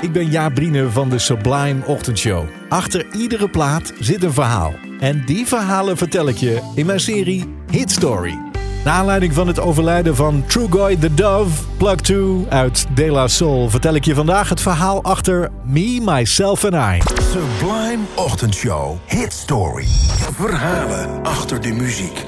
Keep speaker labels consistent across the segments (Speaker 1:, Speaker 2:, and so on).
Speaker 1: Ik ben Jaap Brine van de Sublime Ochtendshow. Achter iedere plaat zit een verhaal. En die verhalen vertel ik je in mijn serie Hit Story. Naar aanleiding van het overlijden van Trugoy the Dove, Plug 2 uit De La Soul, vertel ik je vandaag het verhaal achter Me, Myself and I.
Speaker 2: Sublime Ochtendshow. Hit Story. Verhalen achter de muziek.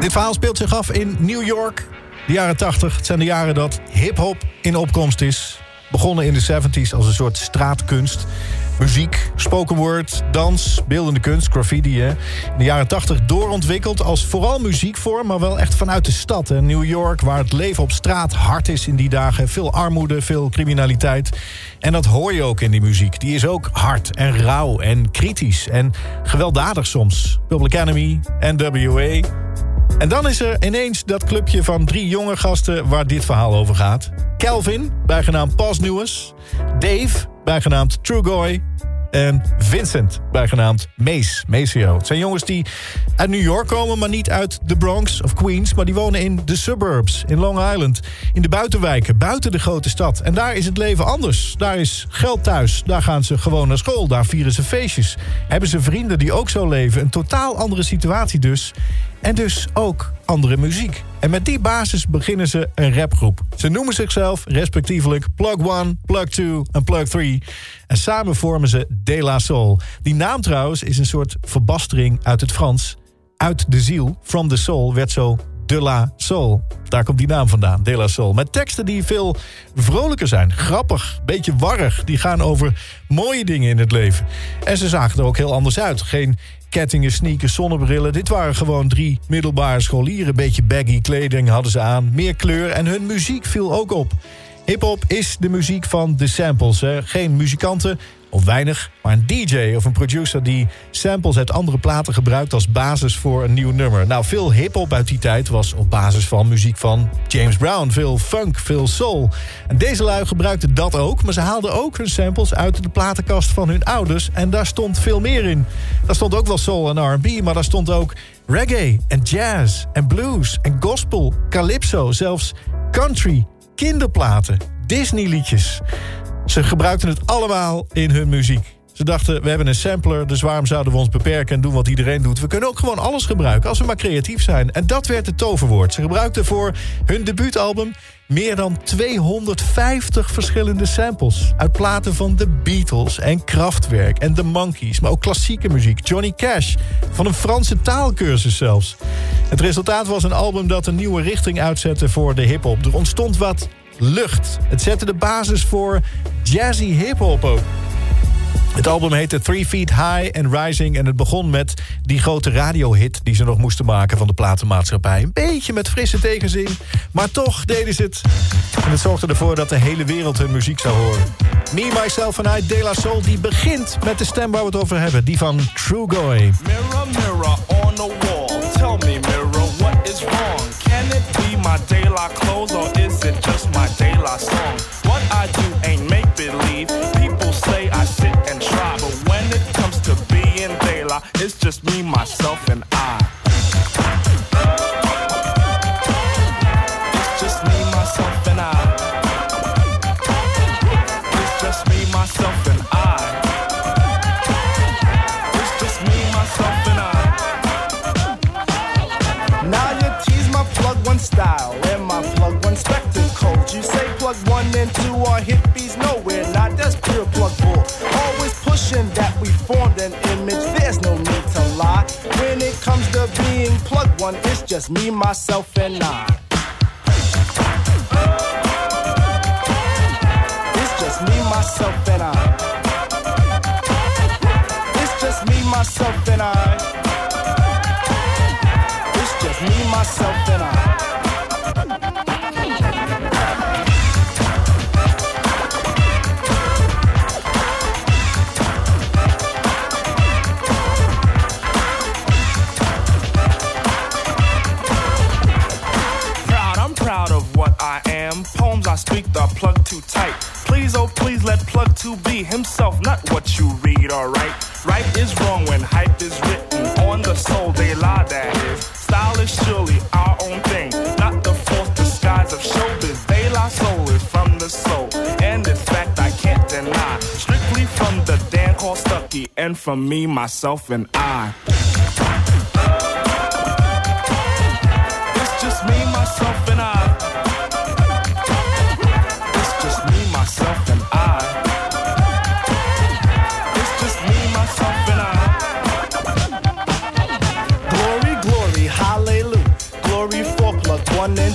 Speaker 1: Dit verhaal speelt zich af in New York, de jaren 80. Het zijn de jaren dat hip-hop in opkomst is. Begonnen in de 70s als een soort straatkunst. Muziek, spoken word, dans, beeldende kunst, graffiti. Hè. In de jaren 80 doorontwikkeld als vooral muziekvorm, maar wel echt vanuit de stad. Hè. New York, waar het leven op straat hard is in die dagen. Veel armoede, veel criminaliteit. En dat hoor je ook in die muziek. Die is ook hard en rauw en kritisch en gewelddadig soms. Public Enemy, NWA. En dan is er ineens dat clubje van drie jonge gasten waar dit verhaal over gaat. Calvin, bijgenaamd Pas. Dave, bijgenaamd Trugoy. En Vincent, bijgenaamd Mace, Maceo. Het zijn jongens die uit New York komen, maar niet uit de Bronx of Queens... maar die wonen in de suburbs, in Long Island. In de buitenwijken, buiten de grote stad. En daar is het leven anders. Daar is geld thuis, daar gaan ze gewoon naar school. Daar vieren ze feestjes. Hebben ze vrienden die ook zo leven. Een totaal andere situatie dus. En dus ook andere muziek. En met die basis beginnen ze een rapgroep. Ze noemen zichzelf respectievelijk Plug 1, Plug 2 en Plug 3. En samen vormen ze De La Soul. Die naam trouwens is een soort verbastering uit het Frans. Uit de ziel, from the soul, werd zo De La Soul. Daar komt die naam vandaan, De La Soul. Met teksten die veel vrolijker zijn, grappig, beetje warrig. Die gaan over mooie dingen in het leven. En ze zagen er ook heel anders uit. Geen kettingen, sneakers, zonnebrillen. Dit waren gewoon drie middelbare scholieren. Beetje baggy kleding hadden ze aan, meer kleur en hun muziek viel ook op. Hip-hop is de muziek van de samples. Hè. Geen muzikanten, of weinig, maar een DJ of een producer die samples uit andere platen gebruikt als basis voor een nieuw nummer. Nou, veel hip-hop uit die tijd was op basis van muziek van James Brown. Veel funk, veel soul. En deze lui gebruikten dat ook, maar ze haalden ook hun samples uit de platenkast van hun ouders. En daar stond veel meer in. Daar stond ook wel soul en RB, maar daar stond ook reggae en jazz en blues en gospel, calypso, zelfs country, kinderplaten, Disney-liedjes. Ze gebruikten het allemaal in hun muziek. Ze dachten, we hebben een sampler, dus waarom zouden we ons beperken en doen wat iedereen doet? We kunnen ook gewoon alles gebruiken, als we maar creatief zijn. En dat werd het toverwoord. Ze gebruikten voor hun debuutalbum meer dan 250 verschillende samples. Uit platen van de Beatles en Kraftwerk en de Monkees... maar ook klassieke muziek, Johnny Cash, van een Franse taalkursus zelfs. Het resultaat was een album dat een nieuwe richting uitzette voor de hiphop. Er ontstond wat lucht. Het zette de basis voor jazzy hip-hop ook. Het album heette Three Feet High and Rising... en het begon met die grote radiohit die ze nog moesten maken van de platenmaatschappij. Een beetje met frisse tegenzin, maar toch deden ze het. En het zorgde ervoor dat de hele wereld hun muziek zou horen. Me, Myself and I, De La Soul, die begint met de stem waar we het over hebben. Die van True Goy.
Speaker 3: Mirror, mirror on the wall. Tell me, mirror, what is wrong? Can it be my La clothes or two are hippies. No, we're not. That's pure plug bull. Always pushing that we formed an image. There's no need to lie. When it comes to being plug one, it's just me, myself, and I. It's just me, myself, and I. It's just me, myself, and I. It's just me, myself, and I. himself, not what you read write. Right is wrong when hype is written on the soul. They lie, that is. Style is surely our own thing, not the false disguise of showbiz. They lie, soul is from the soul, and in fact I can't deny. Strictly from the Dan called Stucky, and from me, myself, and I.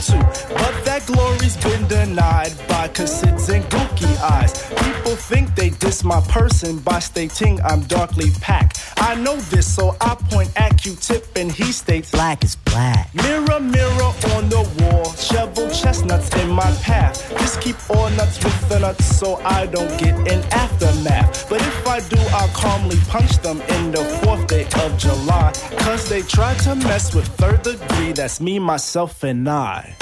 Speaker 3: two. But that glory's been denied by cassids and gookie eyes. People think they diss my person by stating I'm darkly packed. I know this, so I point at Q-tip and he states
Speaker 4: Black is black.
Speaker 3: Mirror, mirror on the chestnuts in my path. Just keep all nuts with the nuts so I don't get an aftermath. But if I do, I'll calmly punch them in the fourth day of July. Cause they try to mess with third degree, that's me, myself, and I.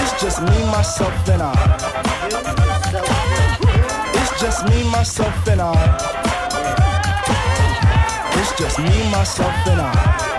Speaker 3: It's just me, myself, and I. It's just me, myself, and I. It's just me, myself, and I.